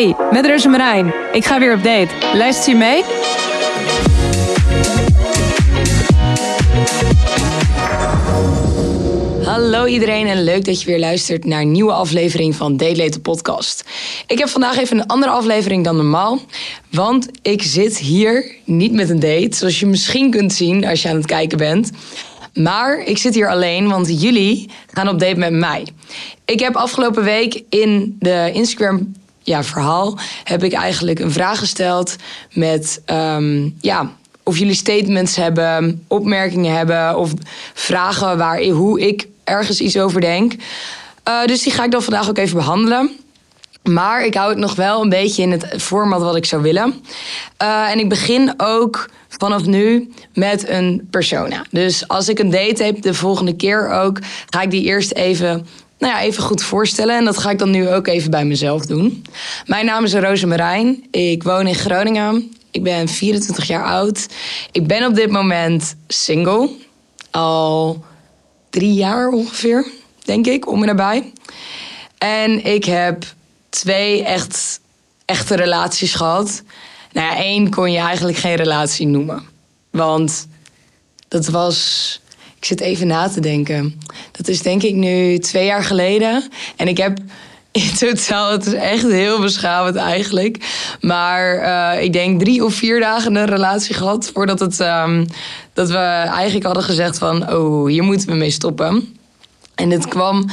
Hey, met Roze Marijn. Ik ga weer op date. Luister je mee? Hallo iedereen en leuk dat je weer luistert naar een nieuwe aflevering van Date Podcast. Ik heb vandaag even een andere aflevering dan normaal, want ik zit hier niet met een date, zoals je misschien kunt zien als je aan het kijken bent. Maar ik zit hier alleen, want jullie gaan op date met mij. Ik heb afgelopen week in de Instagram ja, verhaal heb ik eigenlijk een vraag gesteld met ehm, ja, of jullie statements hebben, opmerkingen hebben of vragen waar hoe ik ergens iets over denk. Uh, dus die ga ik dan vandaag ook even behandelen. Maar ik hou het nog wel een beetje in het format wat ik zou willen. Uh, en ik begin ook vanaf nu met een persona. Dus als ik een date heb, de volgende keer ook, ga ik die eerst even nou ja, even goed voorstellen. En dat ga ik dan nu ook even bij mezelf doen. Mijn naam is Roze Marijn. Ik woon in Groningen. Ik ben 24 jaar oud. Ik ben op dit moment single. Al drie jaar ongeveer, denk ik, om en nabij. En ik heb twee echt, echte relaties gehad. Nou ja, één kon je eigenlijk geen relatie noemen. Want dat was ik zit even na te denken. Dat is denk ik nu twee jaar geleden. En ik heb in totaal, het is echt heel beschamend eigenlijk. Maar uh, ik denk drie of vier dagen een relatie gehad voordat het, um, dat we eigenlijk hadden gezegd van, oh, hier moeten we mee stoppen. En dit kwam,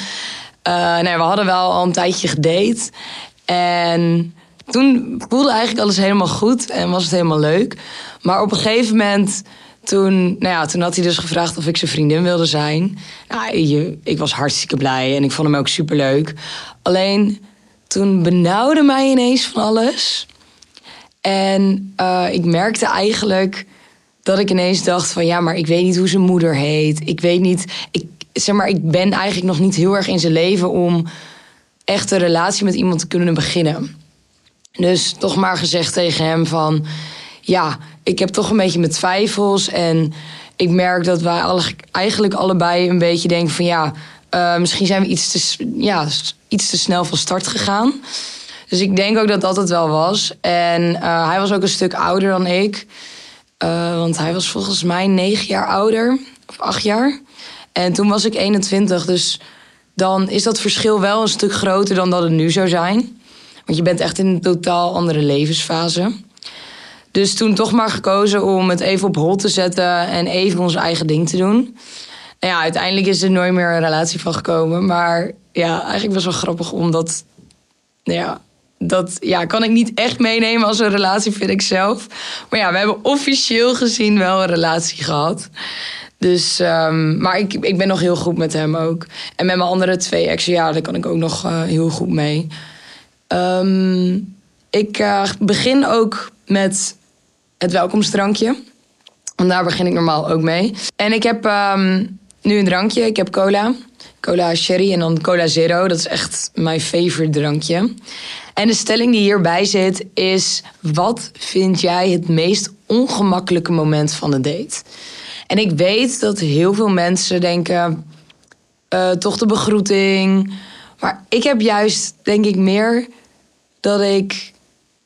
uh, nee, we hadden wel al een tijdje gedate. En toen voelde eigenlijk alles helemaal goed en was het helemaal leuk. Maar op een gegeven moment toen, nou ja, toen had hij dus gevraagd of ik zijn vriendin wilde zijn. Nou, ik was hartstikke blij en ik vond hem ook superleuk. Alleen toen benauwde mij ineens van alles. En uh, ik merkte eigenlijk dat ik ineens dacht van ja, maar ik weet niet hoe zijn moeder heet. Ik weet niet, ik, zeg maar, ik ben eigenlijk nog niet heel erg in zijn leven om echt een relatie met iemand te kunnen beginnen. Dus toch maar gezegd tegen hem van ja, ik heb toch een beetje met twijfels. En ik merk dat wij eigenlijk allebei een beetje denken van ja, uh, misschien zijn we iets te, ja, iets te snel van start gegaan. Dus ik denk ook dat dat het wel was. En uh, hij was ook een stuk ouder dan ik. Uh, want hij was volgens mij negen jaar ouder, of acht jaar. En toen was ik 21, dus dan is dat verschil wel een stuk groter dan dat het nu zou zijn. Want je bent echt in een totaal andere levensfase. Dus toen toch maar gekozen om het even op hol te zetten en even ons eigen ding te doen. Nou ja, uiteindelijk is er nooit meer een relatie van gekomen. Maar ja, eigenlijk was wel grappig omdat. Nou ja, dat ja, kan ik niet echt meenemen als een relatie, vind ik zelf. Maar ja, we hebben officieel gezien wel een relatie gehad. Dus, um, maar ik, ik ben nog heel goed met hem ook. En met mijn andere twee exen, ja, daar kan ik ook nog uh, heel goed mee. Um, ik uh, begin ook met het welkomstdrankje. Want daar begin ik normaal ook mee. En ik heb um, nu een drankje. Ik heb cola. Cola Sherry en dan Cola Zero. Dat is echt mijn favorite drankje. En de stelling die hierbij zit is... Wat vind jij het meest ongemakkelijke moment van de date? En ik weet dat heel veel mensen denken... Uh, toch de begroeting. Maar ik heb juist, denk ik, meer dat ik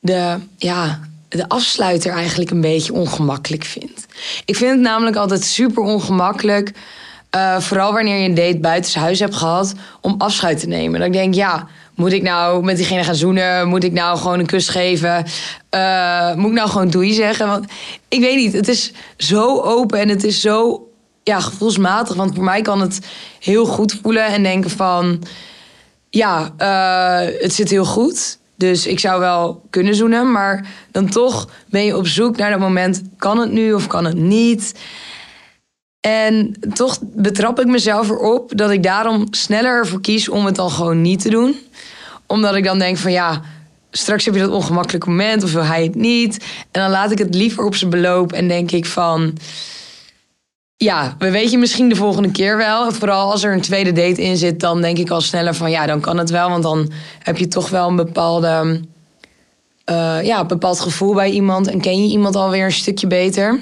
de... Ja, de afsluiter eigenlijk een beetje ongemakkelijk vind. Ik vind het namelijk altijd super ongemakkelijk. Uh, vooral wanneer je een date buiten huis hebt gehad, om afscheid te nemen. Dan denk ik, ja, moet ik nou met diegene gaan zoenen? Moet ik nou gewoon een kus geven? Uh, moet ik nou gewoon doei zeggen? Want ik weet niet, het is zo open en het is zo ja, gevoelsmatig. Want voor mij kan het heel goed voelen en denken van... Ja, uh, het zit heel goed. Dus ik zou wel kunnen zoenen, maar dan toch ben je op zoek naar dat moment: kan het nu of kan het niet? En toch betrap ik mezelf erop dat ik daarom sneller ervoor kies om het dan gewoon niet te doen. Omdat ik dan denk van ja, straks heb je dat ongemakkelijke moment of wil hij het niet. En dan laat ik het liever op zijn beloop en denk ik van ja, we weten misschien de volgende keer wel. Vooral als er een tweede date in zit, dan denk ik al sneller van ja, dan kan het wel. Want dan heb je toch wel een bepaalde, uh, ja, bepaald gevoel bij iemand en ken je iemand alweer een stukje beter.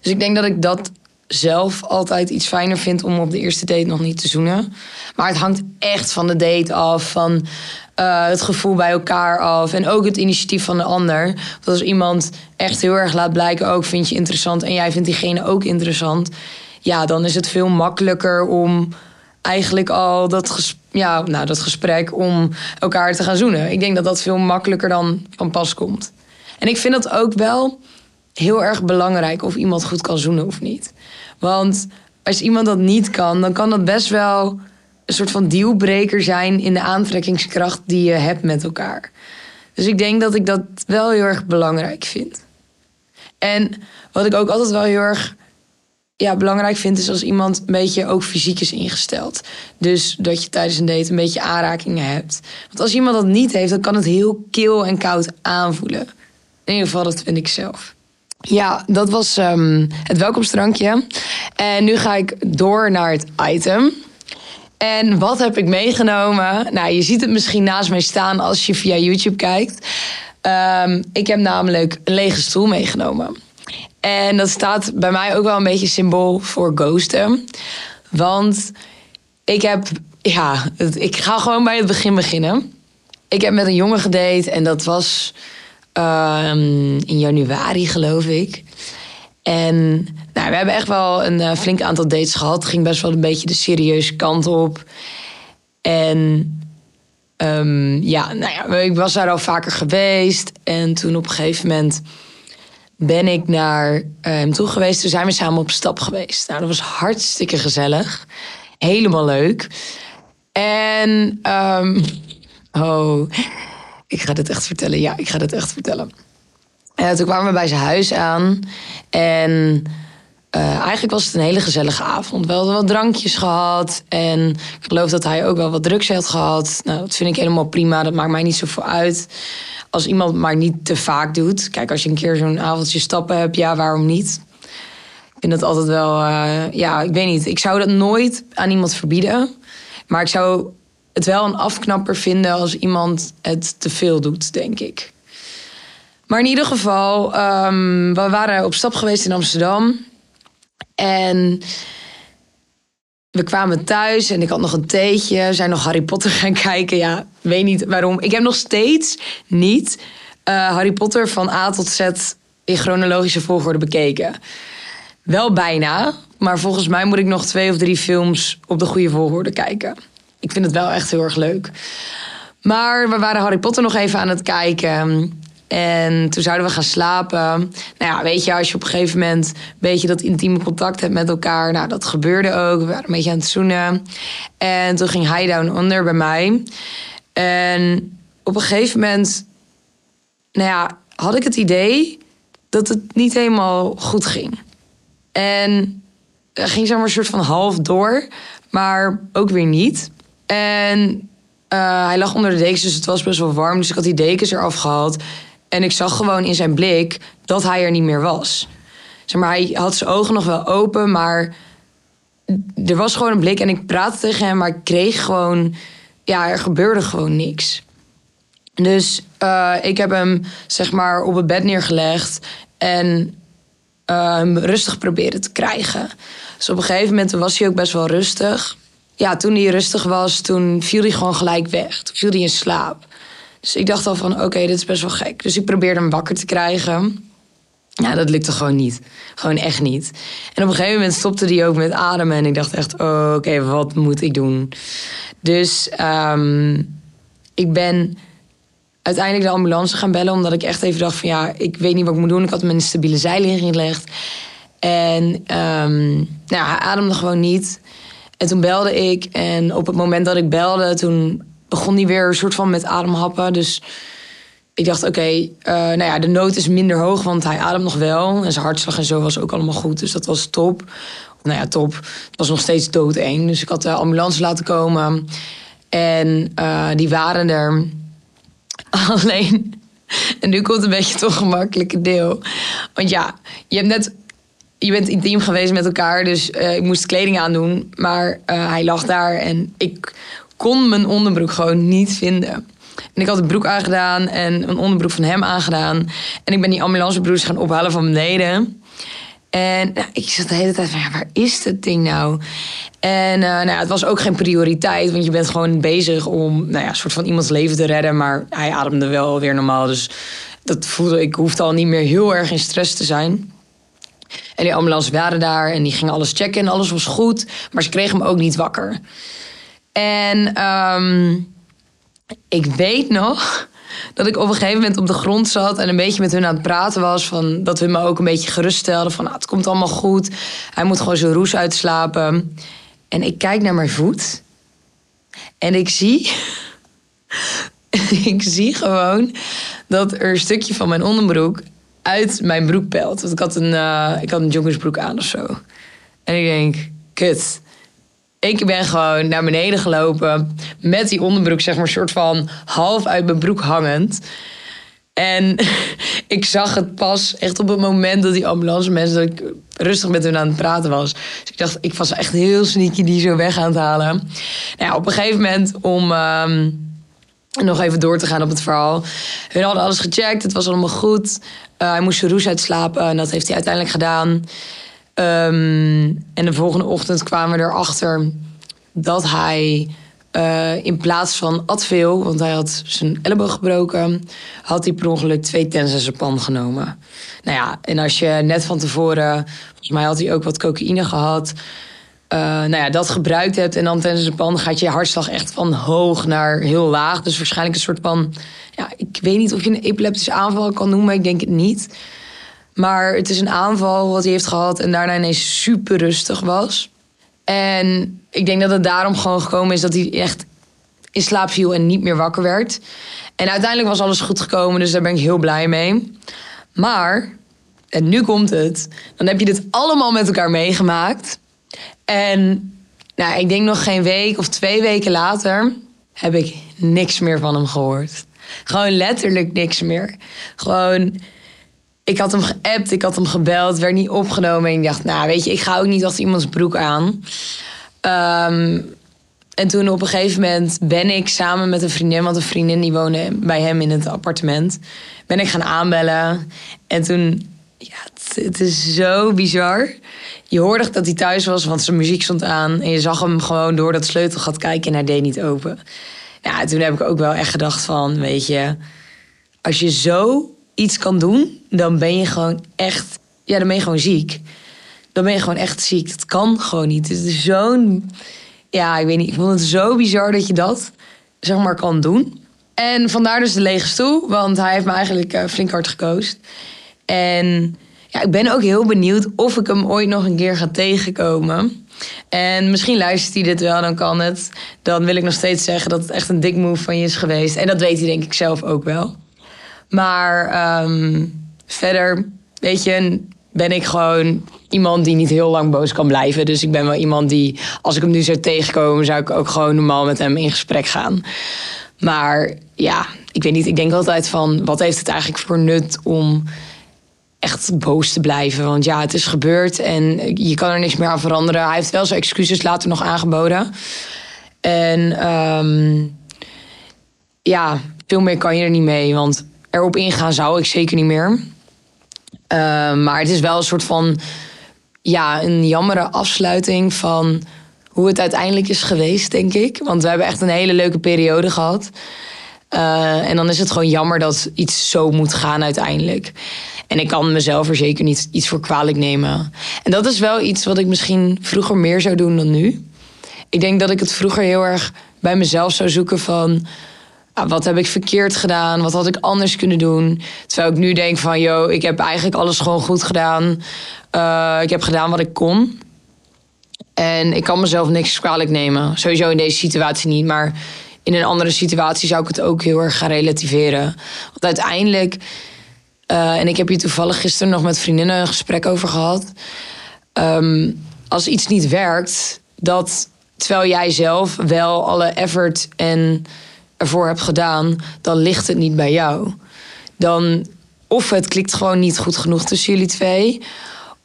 Dus ik denk dat ik dat zelf altijd iets fijner vind om op de eerste date nog niet te zoenen. Maar het hangt echt van de date af. Van eh, het gevoel bij elkaar af. En ook het initiatief van de ander. Want als iemand echt heel erg laat blijken, ook vind je interessant en jij vindt diegene ook interessant. Ja, dan is het veel makkelijker om eigenlijk al dat, ja, nou, dat gesprek om elkaar te gaan zoenen. Ik denk dat dat veel makkelijker dan van pas komt. En ik vind dat ook wel heel erg belangrijk of iemand goed kan zoenen of niet. Want als iemand dat niet kan, dan kan dat best wel een soort van dealbreaker zijn in de aantrekkingskracht die je hebt met elkaar. Dus ik denk dat ik dat wel heel erg belangrijk vind. En wat ik ook altijd wel heel erg ja, belangrijk vind, is als iemand een beetje ook fysiek is ingesteld. Dus dat je tijdens een date een beetje aanrakingen hebt. Want als iemand dat niet heeft, dan kan het heel kil en koud aanvoelen. In ieder geval, dat vind ik zelf. Ja, dat was um, het welkomstdrankje. En nu ga ik door naar het item. En wat heb ik meegenomen? Nou, je ziet het misschien naast mij staan als je via YouTube kijkt. Um, ik heb namelijk een lege stoel meegenomen. En dat staat bij mij ook wel een beetje symbool voor ghosten. Want ik heb, ja, ik ga gewoon bij het begin beginnen. Ik heb met een jongen gedate en dat was um, in januari, geloof ik. En nou, we hebben echt wel een uh, flink aantal dates gehad. Het ging best wel een beetje de serieuze kant op. En um, ja, nou ja, ik was daar al vaker geweest. En toen op een gegeven moment ben ik naar hem toe geweest. Toen zijn we samen op stap geweest. Nou, dat was hartstikke gezellig. Helemaal leuk. En, um, oh, ik ga dit echt vertellen. Ja, ik ga dit echt vertellen. Toen kwamen we bij zijn huis aan. En uh, eigenlijk was het een hele gezellige avond. We hadden wat drankjes gehad. En ik geloof dat hij ook wel wat drugs had gehad. Nou, dat vind ik helemaal prima. Dat maakt mij niet zoveel uit. Als iemand maar niet te vaak doet. Kijk, als je een keer zo'n avondje stappen hebt, ja, waarom niet? Ik vind dat altijd wel, uh, ja, ik weet niet. Ik zou dat nooit aan iemand verbieden. Maar ik zou het wel een afknapper vinden als iemand het te veel doet, denk ik. Maar in ieder geval, um, we waren op stap geweest in Amsterdam. En we kwamen thuis en ik had nog een theetje. We zijn nog Harry Potter gaan kijken. Ja, weet niet waarom. Ik heb nog steeds niet uh, Harry Potter van A tot Z in chronologische volgorde bekeken. Wel bijna, maar volgens mij moet ik nog twee of drie films op de goede volgorde kijken. Ik vind het wel echt heel erg leuk. Maar we waren Harry Potter nog even aan het kijken. En toen zouden we gaan slapen. Nou ja, weet je, als je op een gegeven moment een beetje dat intieme contact hebt met elkaar. Nou, dat gebeurde ook. We waren een beetje aan het zoenen. En toen ging hij down onder bij mij. En op een gegeven moment, nou ja, had ik het idee dat het niet helemaal goed ging. En ging zeg maar een soort van half door, maar ook weer niet. En uh, hij lag onder de dekens, dus het was best wel warm. Dus ik had die dekens eraf gehaald. En ik zag gewoon in zijn blik dat hij er niet meer was. Zeg maar, hij had zijn ogen nog wel open, maar er was gewoon een blik. En ik praatte tegen hem, maar ik kreeg gewoon... Ja, er gebeurde gewoon niks. Dus uh, ik heb hem, zeg maar, op het bed neergelegd... en uh, hem rustig proberen te krijgen. Dus op een gegeven moment was hij ook best wel rustig. Ja, toen hij rustig was, toen viel hij gewoon gelijk weg. Toen viel hij in slaap. Dus ik dacht al van, oké, dit is best wel gek. Dus ik probeerde hem wakker te krijgen. Ja, dat lukte gewoon niet. Gewoon echt niet. En op een gegeven moment stopte hij ook met ademen. En ik dacht echt, oké, wat moet ik doen? Dus um, ik ben uiteindelijk de ambulance gaan bellen. Omdat ik echt even dacht van, ja, ik weet niet wat ik moet doen. Ik had hem in een stabiele zeiling gelegd. En um, nou, hij ademde gewoon niet. En toen belde ik. En op het moment dat ik belde, toen begon hij weer een soort van met ademhappen. Dus ik dacht, oké, uh, nou ja, de nood is minder hoog, want hij ademt nog wel. En zijn hartslag en zo was ook allemaal goed. Dus dat was top. Nou ja, top. Het was nog steeds doodeng. Dus ik had de ambulance laten komen. En uh, die waren er. Alleen, en nu komt een beetje het ongemakkelijke deel. Want ja, je hebt net je bent intiem geweest met elkaar, dus uh, ik moest kleding aandoen. Maar hij lag daar en ik kon mijn onderbroek gewoon niet vinden. En ik had een broek aangedaan en een onderbroek van hem aangedaan. En ik ben die ambulancebroers gaan ophalen van beneden. En nou, ik zat de hele tijd van, ja, waar is dat ding nou? En uh, nou het was ook geen prioriteit, want je bent gewoon bezig om nou ja, een soort van iemands leven te redden. Maar hij ademde wel weer normaal, dus dat voelde ik hoefde al niet meer heel erg in stress te zijn. En die ambulance waren daar en die gingen alles checken en alles was goed. Maar ze kregen hem ook niet wakker. En um, ik weet nog dat ik op een gegeven moment op de grond zat en een beetje met hun aan het praten was. Van, dat hun me ook een beetje geruststelden van nou, het komt allemaal goed. Hij moet gewoon zijn roes uitslapen. En ik kijk naar mijn voet en ik zie, ik zie gewoon dat er een stukje van mijn onderbroek uit mijn broek pelt. Want ik had een, uh, ik had een joggersbroek aan of zo. En ik denk, kut. Ik ben gewoon naar beneden gelopen met die onderbroek, zeg maar, soort van half uit mijn broek hangend. En ik zag het pas echt op het moment dat die ambulance mensen dat ik rustig met hun aan het praten was. Dus ik dacht, ik was echt heel sneaky die zo weg aan het halen. Nou op een gegeven moment om. Um, nog even door te gaan op het verhaal. Hun hadden alles gecheckt, het was allemaal goed. Uh, hij moest zijn roes uitslapen en dat heeft hij uiteindelijk gedaan. Um, en de volgende ochtend kwamen we erachter dat hij uh, in plaats van Advil, want hij had zijn elleboog gebroken, had hij per ongeluk twee pan genomen. Nou ja, en als je net van tevoren, volgens mij had hij ook wat cocaïne gehad, uh, nou ja, dat gebruikt hebt en dan pan gaat je hartslag echt van hoog naar heel laag. Dus waarschijnlijk een soort van, ja, ik weet niet of je een epileptische aanval kan noemen, ik denk het niet. Maar het is een aanval wat hij heeft gehad en daarna ineens super rustig was. En ik denk dat het daarom gewoon gekomen is dat hij echt in slaap viel en niet meer wakker werd. En uiteindelijk was alles goed gekomen, dus daar ben ik heel blij mee. Maar, en nu komt het, dan heb je dit allemaal met elkaar meegemaakt. En nou, ik denk nog geen week of twee weken later heb ik niks meer van hem gehoord. Gewoon letterlijk niks meer. Gewoon ik had hem geappt, ik had hem gebeld, werd niet opgenomen. En ik dacht, nou weet je, ik ga ook niet achter iemands broek aan. Um, en toen op een gegeven moment ben ik samen met een vriendin, want een vriendin die woonde bij hem in het appartement, ben ik gaan aanbellen. En toen, ja, het, het is zo bizar. Je hoorde dat hij thuis was, want zijn muziek stond aan. En je zag hem gewoon door dat sleutelgat kijken en hij deed niet open. Ja, toen heb ik ook wel echt gedacht van, weet je, als je zo iets kan doen, dan ben je gewoon echt, ja, dan ben je gewoon ziek. Dan ben je gewoon echt ziek. Dat kan gewoon niet. Het is zo'n, ja, ik weet niet. Ik vond het zo bizar dat je dat, zeg maar, kan doen. En vandaar dus de lege stoel, want hij heeft me eigenlijk uh, flink hard gekozen. En ja, ik ben ook heel benieuwd of ik hem ooit nog een keer ga tegenkomen. En misschien luistert hij dit wel, dan kan het. Dan wil ik nog steeds zeggen dat het echt een dik move van je is geweest. En dat weet hij denk ik zelf ook wel. Maar um, verder, weet je, ben ik gewoon iemand die niet heel lang boos kan blijven. Dus ik ben wel iemand die, als ik hem nu zou tegenkomen, zou ik ook gewoon normaal met hem in gesprek gaan. Maar ja, ik weet niet. Ik denk altijd van, wat heeft het eigenlijk voor nut om echt boos te blijven? Want ja, het is gebeurd en je kan er niks meer aan veranderen. Hij heeft wel zijn excuses later nog aangeboden. En um, ja, veel meer kan je er niet mee. Want erop ingaan zou ik zeker niet meer. Uh, maar het is wel een soort van ja, een jammere afsluiting van hoe het uiteindelijk is geweest, denk ik. Want we hebben echt een hele leuke periode gehad. Uh, en dan is het gewoon jammer dat iets zo moet gaan uiteindelijk. En ik kan mezelf er zeker niet iets voor kwalijk nemen. En dat is wel iets wat ik misschien vroeger meer zou doen dan nu. Ik denk dat ik het vroeger heel erg bij mezelf zou zoeken van Wat heb ik verkeerd gedaan? Wat had ik anders kunnen doen? Terwijl ik nu denk van, yo, ik heb eigenlijk alles gewoon goed gedaan. Uh, ik heb gedaan wat ik kon. En ik kan mezelf niks kwalijk nemen. Sowieso in deze situatie niet. Maar in een andere situatie zou ik het ook heel erg gaan relativeren. Want uiteindelijk... Uh, en ik heb hier toevallig gisteren nog met vriendinnen een gesprek over gehad. Um, als iets niet werkt, dat terwijl jij zelf wel alle effort en ervoor hebt gedaan, dan ligt het niet bij jou. Dan of het klikt gewoon niet goed genoeg tussen jullie twee,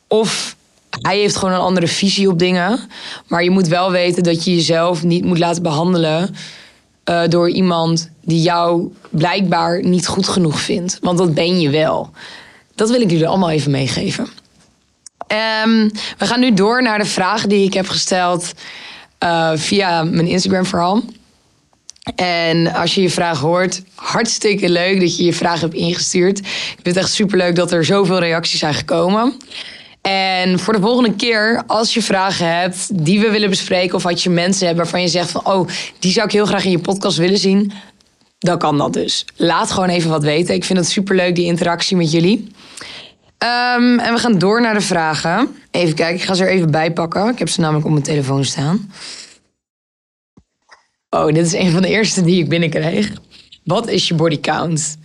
of hij heeft gewoon een andere visie op dingen. Maar je moet wel weten dat je jezelf niet moet laten behandelen uh, door iemand die jou blijkbaar niet goed genoeg vindt. Want dat ben je wel. Dat wil ik jullie allemaal even meegeven. Ehm, we gaan nu door naar de vragen die ik heb gesteld uh, via mijn Instagram-verhaal. En als je je vraag hoort, hartstikke leuk dat je je vraag hebt ingestuurd. Ik vind het echt superleuk dat er zoveel reacties zijn gekomen. En voor de volgende keer, als je vragen hebt die we willen bespreken, of als je mensen hebt waarvan je zegt van, oh, die zou ik heel graag in je podcast willen zien, dan kan dat dus. Laat gewoon even wat weten. Ik vind het superleuk, die interactie met jullie. Um, en we gaan door naar de vragen. Even kijken, ik ga ze er even bij pakken. Ik heb ze namelijk op mijn telefoon staan. Oh, dit is een van de eerste die ik binnenkreeg. Wat is je body count?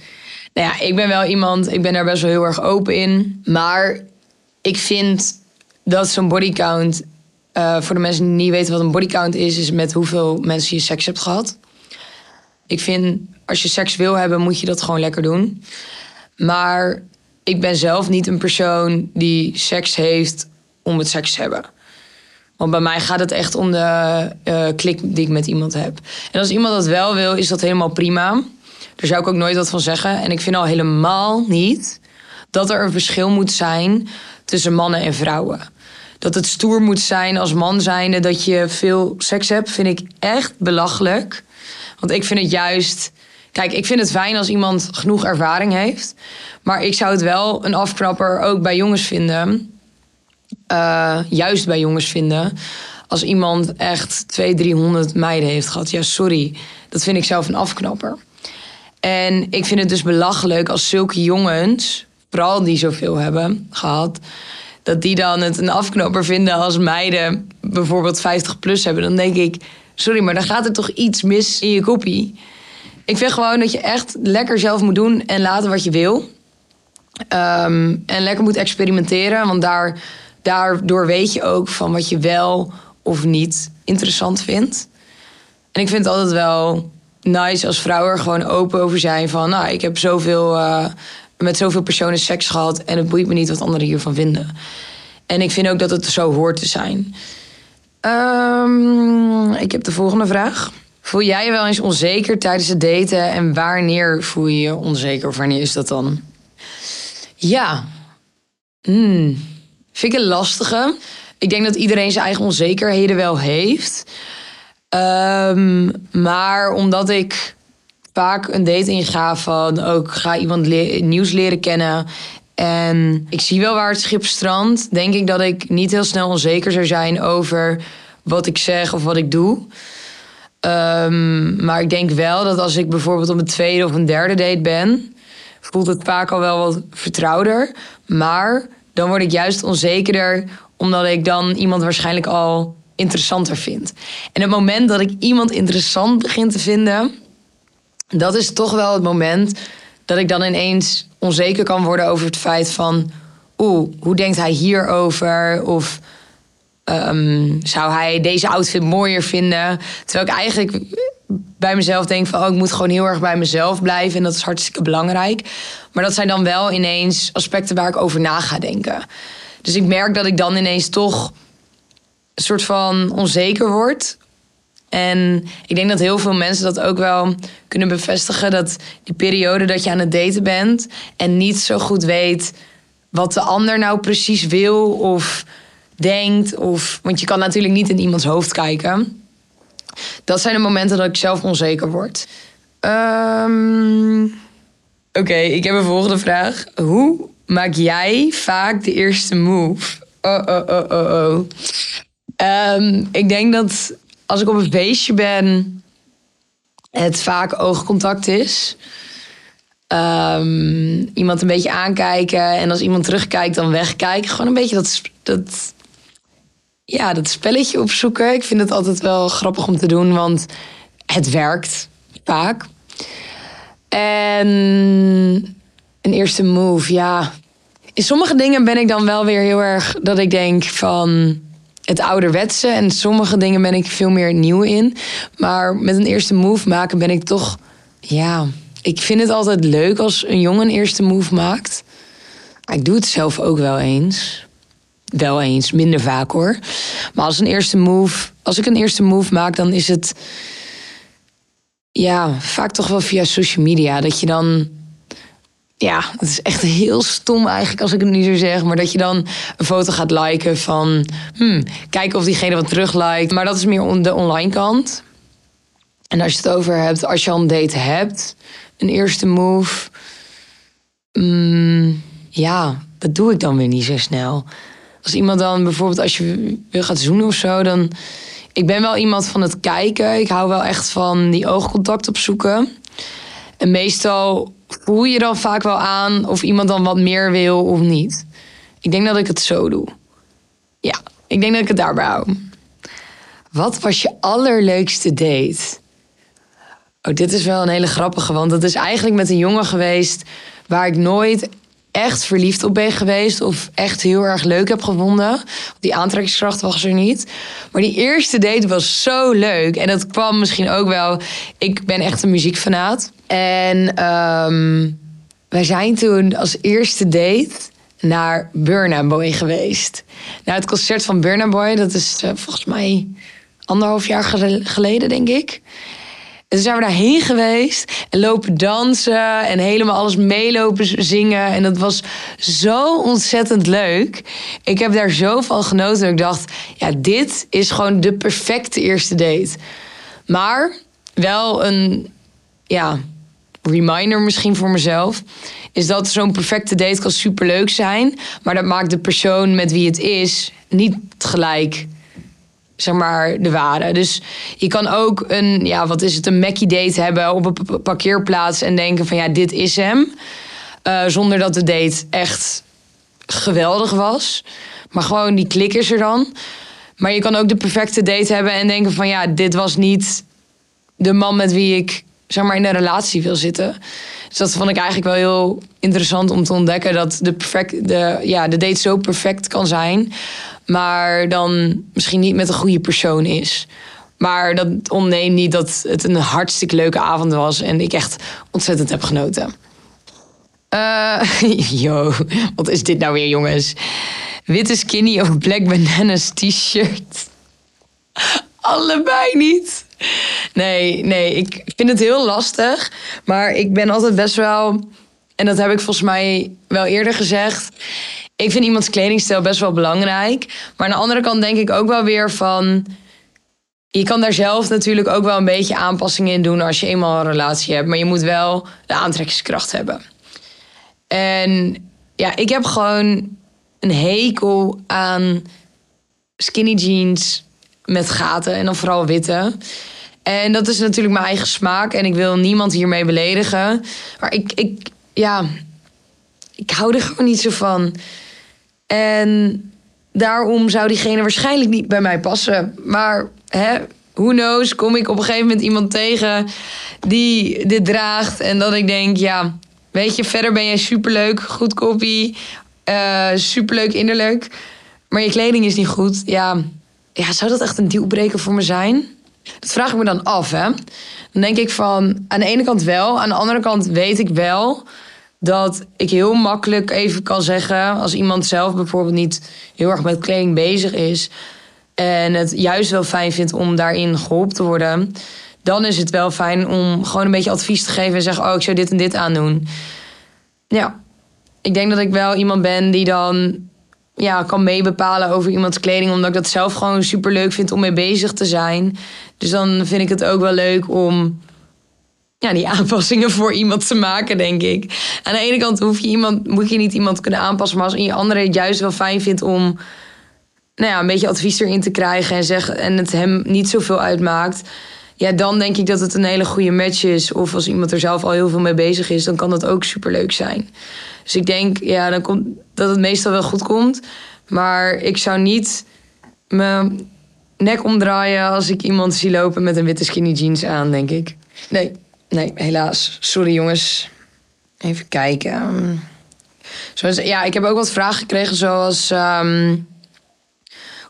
Nou ja, ik ben wel iemand, ik ben daar best wel heel erg open in. Maar ik vind dat zo'n body count, uh, voor de mensen die niet weten wat een body count is, is met hoeveel mensen je seks hebt gehad. Ik vind, als je seks wil hebben, moet je dat gewoon lekker doen. Maar ik ben zelf niet een persoon die seks heeft om het seks te hebben. Want bij mij gaat het echt om de uh, klik die ik met iemand heb. En als iemand dat wel wil, is dat helemaal prima. Daar zou ik ook nooit wat van zeggen. En ik vind al helemaal niet dat er een verschil moet zijn tussen mannen en vrouwen. Dat het stoer moet zijn als man zijnde dat je veel seks hebt, vind ik echt belachelijk. Want ik vind het juist. Kijk, ik vind het fijn als iemand genoeg ervaring heeft. Maar ik zou het wel een afknapper ook bij jongens vinden. Uh, juist bij jongens vinden. Als iemand echt 200, 300 meiden heeft gehad. Ja, sorry. Dat vind ik zelf een afknapper. En ik vind het dus belachelijk als zulke jongens, vooral die zoveel hebben gehad, dat die dan het een afknapper vinden als meiden bijvoorbeeld 50 plus hebben. Dan denk ik, sorry, maar dan gaat er toch iets mis in je kopie. Ik vind gewoon dat je echt lekker zelf moet doen en laten wat je wil. Um, en lekker moet experimenteren, want daar, daardoor weet je ook van wat je wel of niet interessant vindt. En ik vind het altijd wel nice als vrouwen er gewoon open over zijn van, nou, ik heb zoveel, uh, met zoveel personen seks gehad en het boeit me niet wat anderen hiervan vinden. En ik vind ook dat het zo hoort te zijn. Um, ik heb de volgende vraag. Voel jij je wel eens onzeker tijdens het daten en wanneer voel je je onzeker of wanneer is dat dan? Ja, hmm. Vind ik een lastige. Ik denk dat iedereen zijn eigen onzekerheden wel heeft. Um, maar omdat ik vaak een date inga van ook ga iemand nieuws leren kennen. En ik zie wel waar het schip strandt. Denk ik dat ik niet heel snel onzeker zou zijn over wat ik zeg of wat ik doe. Um, maar ik denk wel dat als ik bijvoorbeeld op een tweede of een derde date ben, voelt het vaak al wel wat vertrouwder. Maar dan word ik juist onzekerder, omdat ik dan iemand waarschijnlijk al interessanter vind. En het moment dat ik iemand interessant begin te vinden, dat is toch wel het moment dat ik dan ineens onzeker kan worden over het feit van, oeh, hoe denkt hij hierover? Of um, zou hij deze outfit mooier vinden? Terwijl ik eigenlijk bij mezelf denk van, oh, ik moet gewoon heel erg bij mezelf blijven en dat is hartstikke belangrijk. Maar dat zijn dan wel ineens aspecten waar ik over na ga denken. Dus ik merk dat ik dan ineens toch een soort van onzeker word. En ik denk dat heel veel mensen dat ook wel kunnen bevestigen. Dat die periode dat je aan het daten bent en niet zo goed weet wat de ander nou precies wil of denkt. Of, want je kan natuurlijk niet in iemands hoofd kijken. Dat zijn de momenten dat ik zelf onzeker word. Um, Oké, ik heb een volgende vraag. Hoe maak jij vaak de eerste move? Oh, oh, oh, oh, oh. Um, ik denk dat als ik op een feestje ben, het vaak oogcontact is. Um, iemand een beetje aankijken en als iemand terugkijkt, dan wegkijken. Gewoon een beetje dat, dat, ja, dat spelletje opzoeken. Ik vind het altijd wel grappig om te doen, want het werkt vaak. En een eerste move, ja. In sommige dingen ben ik dan wel weer heel erg dat ik denk van het ouderwetse. En sommige dingen ben ik veel meer nieuw in. Maar met een eerste move maken ben ik toch, ja. Ik vind het altijd leuk als een jongen een eerste move maakt. Ik doe het zelf ook wel eens. Wel eens, minder vaak hoor. Maar als een eerste move, als ik een eerste move maak, dan is het ja, vaak toch wel via social media. Dat je dan ja, het is echt heel stom eigenlijk als ik het nu zo zeg. Maar dat je dan een foto gaat liken van... Hmm, kijken of diegene wat terug liked. Maar dat is meer de online kant. En als je het over hebt, als je al een date hebt... een eerste move... Hmm, ja, dat doe ik dan weer niet zo snel. Als iemand dan bijvoorbeeld, als je wil gaat zoenen of zo... dan... Ik ben wel iemand van het kijken. Ik hou wel echt van die oogcontact opzoeken. En meestal voel je dan vaak wel aan of iemand dan wat meer wil of niet. Ik denk dat ik het zo doe. Ja, ik denk dat ik het daarbij hou. Wat was je allerleukste date? Oh, dit is wel een hele grappige, want het is eigenlijk met een jongen geweest waar ik nooit echt verliefd op ben geweest of echt heel erg leuk heb gevonden. Die aantrekkingskracht was er niet. Maar die eerste date was zo leuk. En dat kwam misschien ook wel. Ik ben echt een muziekfanaat. En um, wij zijn toen als eerste date naar Burna Boy geweest. Nou, het concert van Burna Boy, dat is uh, volgens mij anderhalf jaar geleden, denk ik. En toen zijn we daarheen geweest en lopen dansen en helemaal alles meelopen zingen. En dat was zo ontzettend leuk. Ik heb daar zo van genoten dat ik dacht, ja, dit is gewoon de perfecte eerste date. Maar wel een, ja, reminder misschien voor mezelf. Is dat zo'n perfecte date kan superleuk zijn. Maar dat maakt de persoon met wie het is niet gelijk zeg maar, de ware. Dus je kan ook een, ja, wat is het, een Mackie date hebben op een parkeerplaats en denken van ja, dit is hem. Uh, zonder dat de date echt geweldig was. Maar gewoon die klik is er dan. Maar je kan ook de perfecte date hebben en denken van ja, dit was niet de man met wie ik zeg maar in een relatie wil zitten. Dus dat vond ik eigenlijk wel heel interessant om te ontdekken dat de, perfect, de, ja, de date zo perfect kan zijn maar dan misschien niet met een goede persoon is. Maar dat ontneemt niet dat het een hartstikke leuke avond was en ik echt ontzettend heb genoten. Uh, yo, wat is dit nou weer, jongens? Witte skinny of black bananas t-shirt? Allebei niet. Nee, nee, ik vind het heel lastig. Maar ik ben altijd best wel. En dat heb ik volgens mij wel eerder gezegd ik vind iemands kledingstijl best wel belangrijk. Maar aan de andere kant denk ik ook wel weer van. Je kan daar zelf natuurlijk ook wel een beetje aanpassingen in doen als je eenmaal een relatie hebt. Maar je moet wel de aantrekkingskracht hebben. En ja, ik heb gewoon een hekel aan skinny jeans met gaten en dan vooral witte. En dat is natuurlijk mijn eigen smaak en ik wil niemand hiermee beledigen. Maar ik, ik ja, ik hou er gewoon niet zo van. En daarom zou diegene waarschijnlijk niet bij mij passen. Maar hè, who knows, kom ik op een gegeven moment iemand tegen die dit draagt. En dat ik denk, ja, weet je, verder ben jij superleuk, goed kopie, uh, superleuk innerlijk. Maar je kleding is niet goed. Ja, ja, zou dat echt een dealbreaker voor me zijn? Dat vraag ik me dan af, hè. Dan denk ik van, aan de ene kant wel. Aan de andere kant weet ik wel dat ik heel makkelijk even kan zeggen, als iemand zelf bijvoorbeeld niet heel erg met kleding bezig is en het juist wel fijn vindt om daarin geholpen te worden, dan is het wel fijn om gewoon een beetje advies te geven en zeggen: Oh, ik zou dit en dit aandoen. Ja, ik denk dat ik wel iemand ben die dan ja, kan meebepalen over iemands kleding, omdat ik dat zelf gewoon super leuk vind om mee bezig te zijn. Dus dan vind ik het ook wel leuk om ja, die aanpassingen voor iemand te maken, denk ik. Aan de ene kant hoef je iemand, moet je niet iemand kunnen aanpassen, maar als je andere het juist wel fijn vindt om nou ja, een beetje advies erin te krijgen en, zeg, en het hem niet zoveel uitmaakt, ja, dan denk ik dat het een hele goede match is. Of als iemand er zelf al heel veel mee bezig is, dan kan dat ook superleuk zijn. Dus ik denk ja, dan komt, dat het meestal wel goed komt. Maar ik zou niet mijn nek omdraaien als ik iemand zie lopen met een witte skinny jeans aan, denk ik. Nee. Nee, helaas. Sorry jongens. Even kijken. Zoals, ja, ik heb ook wat vragen gekregen zoals... Ehm,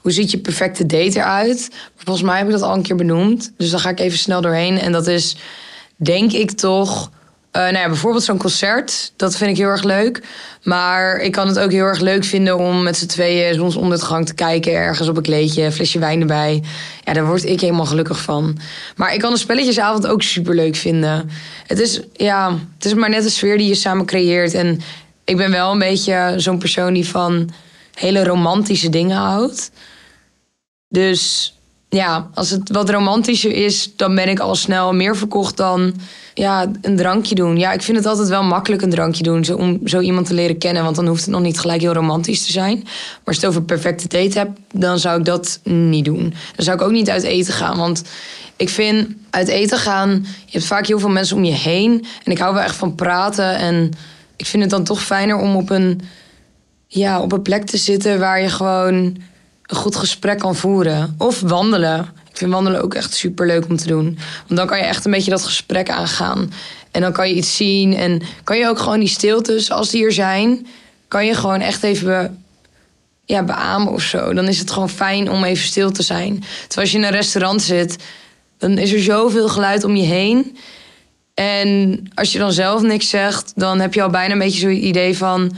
hoe ziet je perfecte date eruit? Volgens mij heb ik dat al een keer benoemd. Dus dan ga ik even snel doorheen. En dat is, denk ik toch, Uh, nou ja, bijvoorbeeld zo'n concert, dat vind ik heel erg leuk. Maar ik kan het ook heel erg leuk vinden om met z'n tweeën zonsondergang te kijken. Ergens op een kleedje, een flesje wijn erbij. Ja, daar word ik helemaal gelukkig van. Maar ik kan een spelletjesavond ook super leuk vinden. Het is, ja, het is maar net de sfeer die je samen creëert. En ik ben wel een beetje zo'n persoon die van hele romantische dingen houdt. Dus ja, als het wat romantischer is, dan ben ik al snel meer verkocht dan ja, een drankje doen. Ja, ik vind het altijd wel makkelijk een drankje doen zo, om zo iemand te leren kennen. Want dan hoeft het nog niet gelijk heel romantisch te zijn. Maar als je het over perfecte date hebt, dan zou ik dat niet doen. Dan zou ik ook niet uit eten gaan. Want ik vind uit eten gaan, je hebt vaak heel veel mensen om je heen. En ik hou wel echt van praten. En ik vind het dan toch fijner om op een, ja, op een plek te zitten waar je gewoon een goed gesprek kan voeren. Of wandelen. Ik vind wandelen ook echt super leuk om te doen. Want dan kan je echt een beetje dat gesprek aangaan. En dan kan je iets zien. En kan je ook gewoon die stiltes, als die er zijn, kan je gewoon echt even ja, beamen of zo. Dan is het gewoon fijn om even stil te zijn. Terwijl als je in een restaurant zit, dan is er zoveel geluid om je heen. En als je dan zelf niks zegt, dan heb je al bijna een beetje zo'n idee van: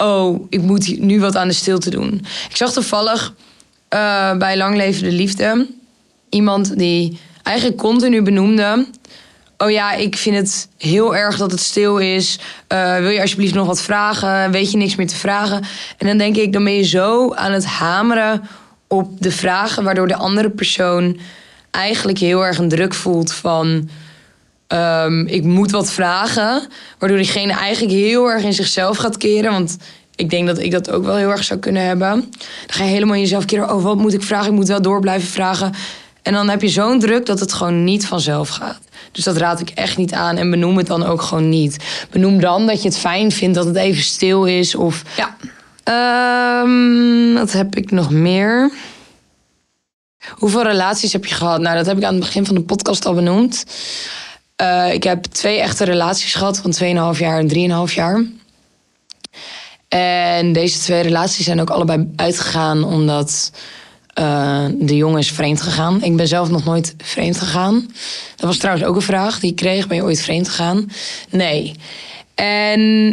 oh, ik moet nu wat aan de stilte doen. Ik zag toevallig uh, bij Lang Leven de Liefde iemand die eigenlijk continu benoemde. Oh ja, ik vind het heel erg dat het stil is. Uh, wil je alsjeblieft nog wat vragen? Weet je niks meer te vragen? En dan denk ik, dan ben je zo aan het hameren op de vragen, waardoor de andere persoon eigenlijk heel erg een druk voelt van. Um, ik moet wat vragen. Waardoor diegene eigenlijk heel erg in zichzelf gaat keren. Want ik denk dat ik dat ook wel heel erg zou kunnen hebben. Dan ga je helemaal in jezelf keren. Oh, wat moet ik vragen? Ik moet wel door blijven vragen. En dan heb je zo'n druk dat het gewoon niet vanzelf gaat. Dus dat raad ik echt niet aan. En benoem het dan ook gewoon niet. Benoem dan dat je het fijn vindt dat het even stil is. Of ja. Um, wat heb ik nog meer? Hoeveel relaties heb je gehad? Nou, dat heb ik aan het begin van de podcast al benoemd. Uh, ik heb twee echte relaties gehad van 2,5 jaar en 3,5 jaar. En deze twee relaties zijn ook allebei uitgegaan omdat uh, de jongen is vreemd gegaan. Ik ben zelf nog nooit vreemd gegaan. Dat was trouwens ook een vraag die ik kreeg. Ben je ooit vreemd gegaan? Nee. En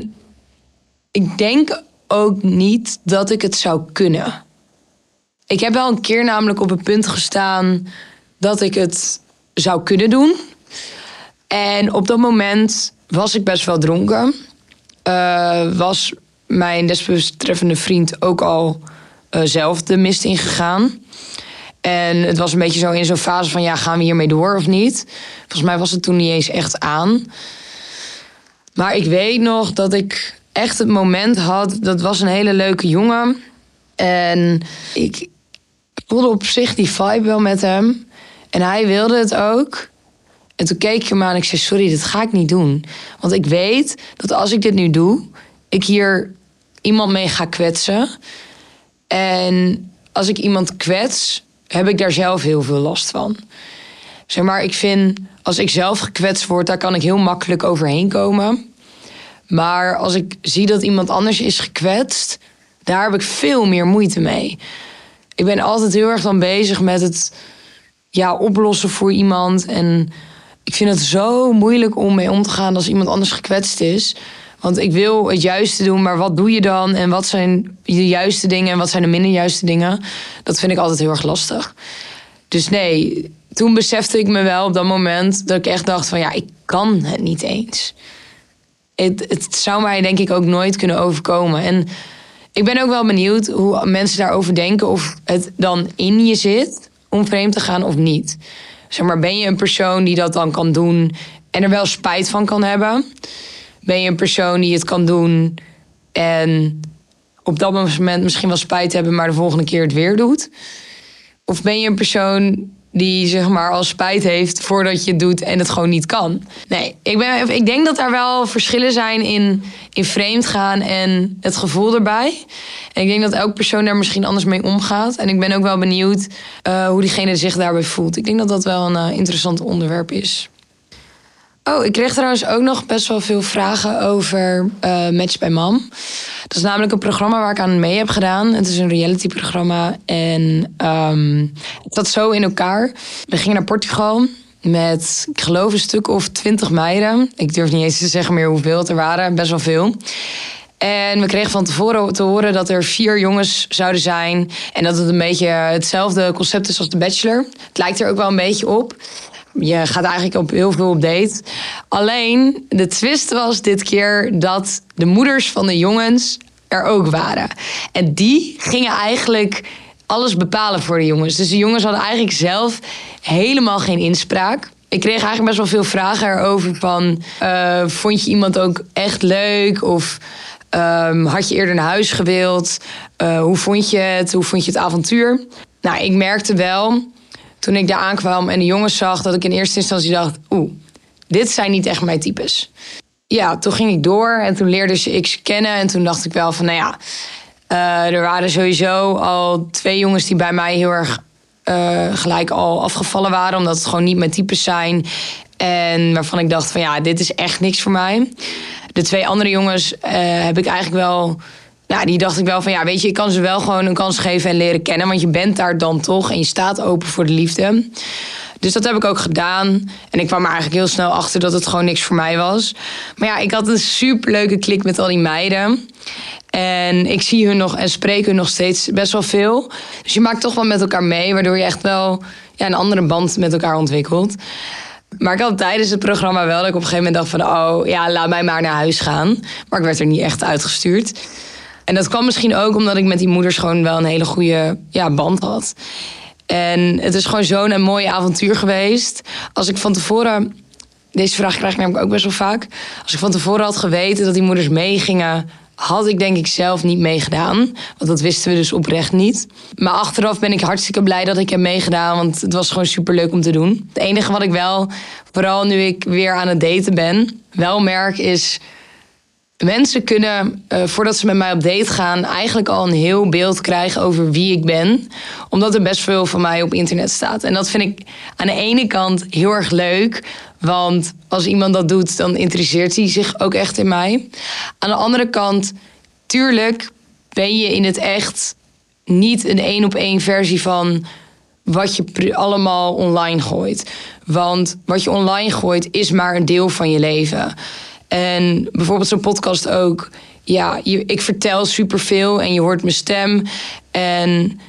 ik denk ook niet dat ik het zou kunnen. Ik heb wel een keer namelijk op het punt gestaan dat ik het zou kunnen doen. En op dat moment was ik best wel dronken. Uh, was mijn desbetreffende vriend ook al uh, zelf de mist ingegaan. En het was een beetje zo in zo'n fase van ja, gaan we hiermee door of niet? Volgens mij was het toen niet eens echt aan. Maar ik weet nog dat ik echt het moment had. Dat was een hele leuke jongen. En ik voelde op zich die vibe wel met hem. En hij wilde het ook. En toen keek ik hem aan en ik zei: Sorry, dit ga ik niet doen. Want ik weet dat als ik dit nu doe, ik hier iemand mee ga kwetsen. En als ik iemand kwets, heb ik daar zelf heel veel last van. Zeg maar, ik vind als ik zelf gekwetst word, daar kan ik heel makkelijk overheen komen. Maar als ik zie dat iemand anders is gekwetst, daar heb ik veel meer moeite mee. Ik ben altijd heel erg dan bezig met het ja, oplossen voor iemand. En ik vind het zo moeilijk om mee om te gaan als iemand anders gekwetst is. Want ik wil het juiste doen, maar wat doe je dan? En wat zijn de juiste dingen en wat zijn de minder juiste dingen? Dat vind ik altijd heel erg lastig. Dus nee, toen besefte ik me wel op dat moment dat ik echt dacht van ja, ik kan het niet eens. Het, het zou mij denk ik ook nooit kunnen overkomen. En ik ben ook wel benieuwd hoe mensen daarover denken. Of het dan in je zit om vreemd te gaan of niet. Zeg maar, ben je een persoon die dat dan kan doen en er wel spijt van kan hebben? Ben je een persoon die het kan doen en op dat moment misschien wel spijt hebben, maar de volgende keer het weer doet? Of ben je een persoon die zeg maar al spijt heeft voordat je het doet en het gewoon niet kan. Nee, ik, ben, ik denk dat daar wel verschillen zijn in, in vreemd gaan en het gevoel erbij. En ik denk dat elke persoon daar misschien anders mee omgaat. En ik ben ook wel benieuwd uh, hoe diegene zich daarbij voelt. Ik denk dat dat wel een uh, interessant onderwerp is. Oh, ik kreeg trouwens ook nog best wel veel vragen over uh, Match bij Mam. Dat is namelijk een programma waar ik aan mee heb gedaan. Het is een reality-programma en um, het zat zo in elkaar. We gingen naar Portugal met, ik geloof, een stuk of twintig meiden. Ik durf niet eens te zeggen meer hoeveel het er waren, best wel veel. En we kregen van tevoren te horen dat er vier jongens zouden zijn. En dat het een beetje hetzelfde concept is als de Bachelor. Het lijkt er ook wel een beetje op. Je gaat eigenlijk op heel veel op date. Alleen de twist was dit keer dat de moeders van de jongens er ook waren. En die gingen eigenlijk alles bepalen voor de jongens. Dus de jongens hadden eigenlijk zelf helemaal geen inspraak. Ik kreeg eigenlijk best wel veel vragen erover van... Uh, vond je iemand ook echt leuk? Of um, had je eerder naar huis gewild? Uh, hoe vond je het? Hoe vond je het avontuur? Nou, ik merkte wel toen ik daar aankwam en de jongens zag... dat ik in eerste instantie dacht... oeh, dit zijn niet echt mijn types. Ja, toen ging ik door en toen leerde ze ik ze kennen. En toen dacht ik wel van, nou ja... Uh, er waren sowieso al twee jongens die bij mij heel erg uh, gelijk al afgevallen waren, omdat het gewoon niet mijn types zijn. En waarvan ik dacht van ja, dit is echt niks voor mij. De twee andere jongens uh, heb ik eigenlijk wel. Nou, die dacht ik wel van ja, weet je, ik kan ze wel gewoon een kans geven en leren kennen. Want je bent daar dan toch en je staat open voor de liefde. Dus dat heb ik ook gedaan. En ik kwam er eigenlijk heel snel achter dat het gewoon niks voor mij was. Maar ja, ik had een superleuke klik met al die meiden. En ik zie hun nog en spreek hun nog steeds best wel veel. Dus je maakt toch wel met elkaar mee, waardoor je echt wel ja, een andere band met elkaar ontwikkelt. Maar ik had tijdens het programma wel dat ik op een gegeven moment dacht van... oh ja, laat mij maar naar huis gaan. Maar ik werd er niet echt uitgestuurd. En dat kwam misschien ook omdat ik met die moeders gewoon wel een hele goede ja, band had. En het is gewoon zo'n mooi avontuur geweest. Als ik van tevoren... Deze vraag krijg ik namelijk ook best wel vaak. Als ik van tevoren had geweten dat die moeders meegingen had ik denk ik zelf niet meegedaan. Want dat wisten we dus oprecht niet. Maar achteraf ben ik hartstikke blij dat ik heb meegedaan. Want het was gewoon super leuk om te doen. Het enige wat ik wel, vooral nu ik weer aan het daten ben, wel merk is. Mensen kunnen, uh, voordat ze met mij op date gaan, eigenlijk al een heel beeld krijgen over wie ik ben. Omdat er best veel van mij op internet staat. En dat vind ik aan de ene kant heel erg leuk. Want als iemand dat doet, dan interesseert hij zich ook echt in mij. Aan de andere kant, tuurlijk ben je in het echt niet een één op één versie van wat je allemaal online gooit. Want wat je online gooit is maar een deel van je leven. En bijvoorbeeld zo'n podcast ook. Ja, ik vertel superveel en je hoort mijn stem. En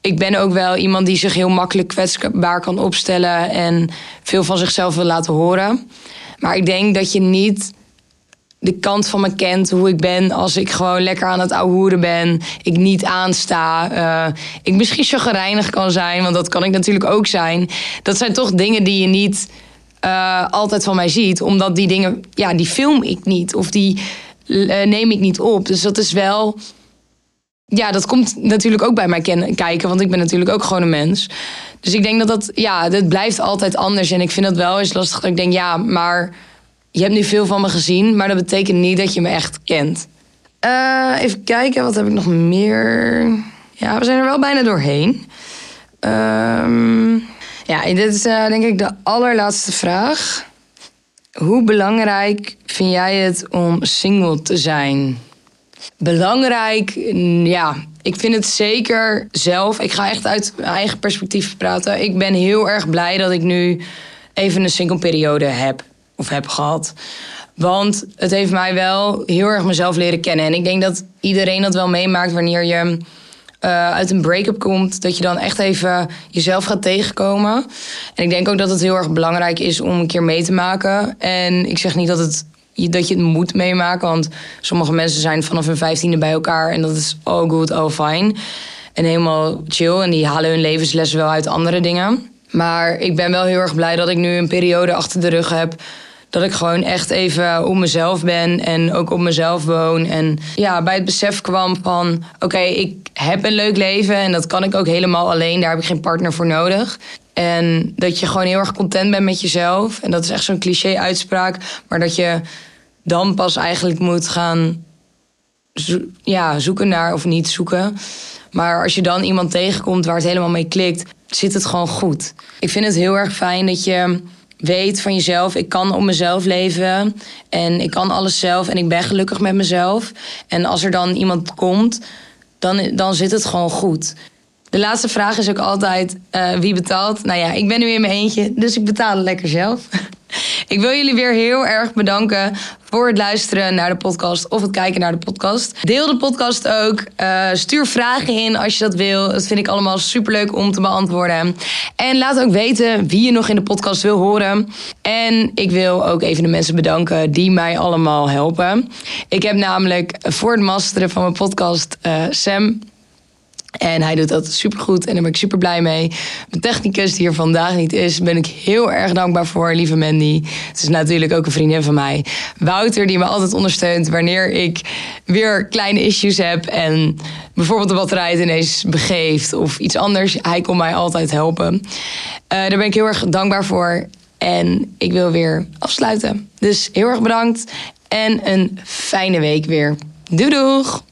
ik ben ook wel iemand die zich heel makkelijk kwetsbaar kan opstellen en veel van zichzelf wil laten horen. Maar ik denk dat je niet de kant van me kent, hoe ik ben als ik gewoon lekker aan het ouwehoeren ben. Ik niet aansta. Uh, ik misschien chagrijnig kan zijn, want dat kan ik natuurlijk ook zijn. Dat zijn toch dingen die je niet uh, altijd van mij ziet. Omdat die dingen, ja, die film ik niet. Of die uh, neem ik niet op. Dus dat is wel ja, dat komt natuurlijk ook bij mij kijken, want ik ben natuurlijk ook gewoon een mens. Dus ik denk dat dat, ja, dat blijft altijd anders. En ik vind dat wel eens lastig dat ik denk, ja, maar je hebt nu veel van me gezien, maar dat betekent niet dat je me echt kent. Uh, even kijken, wat heb ik nog meer? Ja, we zijn er wel bijna doorheen. Um, ja, dit is uh, denk ik de allerlaatste vraag. Hoe belangrijk vind jij het om single te zijn? Belangrijk, ja. Ik vind het zeker zelf. Ik ga echt uit mijn eigen perspectief praten. Ik ben heel erg blij dat ik nu even een single periode heb. Of heb gehad. Want het heeft mij wel heel erg mezelf leren kennen. En ik denk dat iedereen dat wel meemaakt wanneer je uh, uit een break-up komt. Dat je dan echt even jezelf gaat tegenkomen. En ik denk ook dat het heel erg belangrijk is om een keer mee te maken. En ik zeg niet dat het dat je het moet meemaken. Want sommige mensen zijn vanaf hun vijftiende bij elkaar en dat is all good, all fine. En helemaal chill. En die halen hun levenslessen wel uit andere dingen. Maar ik ben wel heel erg blij dat ik nu een periode achter de rug heb. Dat ik gewoon echt even op mezelf ben en ook op mezelf woon. En ja, bij het besef kwam van: oké, ik heb een leuk leven en dat kan ik ook helemaal alleen. Daar heb ik geen partner voor nodig. En dat je gewoon heel erg content bent met jezelf. En dat is echt zo'n cliché-uitspraak. Maar dat je dan pas eigenlijk moet gaan ja, zoeken naar, of niet zoeken. Maar als je dan iemand tegenkomt waar het helemaal mee klikt, zit het gewoon goed. Ik vind het heel erg fijn dat je weet van jezelf, ik kan op mezelf leven en ik kan alles zelf en ik ben gelukkig met mezelf. En als er dan iemand komt, dan, dan zit het gewoon goed. De laatste vraag is ook altijd: uh, wie betaalt? Nou ja, ik ben nu in mijn eentje, dus ik betaal het lekker zelf. Ik wil jullie weer heel erg bedanken voor het luisteren naar de podcast of het kijken naar de podcast. Deel de podcast ook. Uh, stuur vragen in als je dat wil. Dat vind ik allemaal superleuk om te beantwoorden. En laat ook weten wie je nog in de podcast wil horen. En ik wil ook even de mensen bedanken die mij allemaal helpen. Ik heb namelijk voor het masteren van mijn podcast uh, Sam en hij doet dat supergoed en daar ben ik super blij mee. De technicus die er vandaag niet is, ben ik heel erg dankbaar voor, lieve Mandy. Het is natuurlijk ook een vriendin van mij. Wouter, die me altijd ondersteunt wanneer ik weer kleine issues heb en bijvoorbeeld de batterij het ineens begeeft of iets anders. Hij kon mij altijd helpen. Uh, daar ben ik heel erg dankbaar voor. En ik wil weer afsluiten. Dus heel erg bedankt en een fijne week weer. Doei doeg!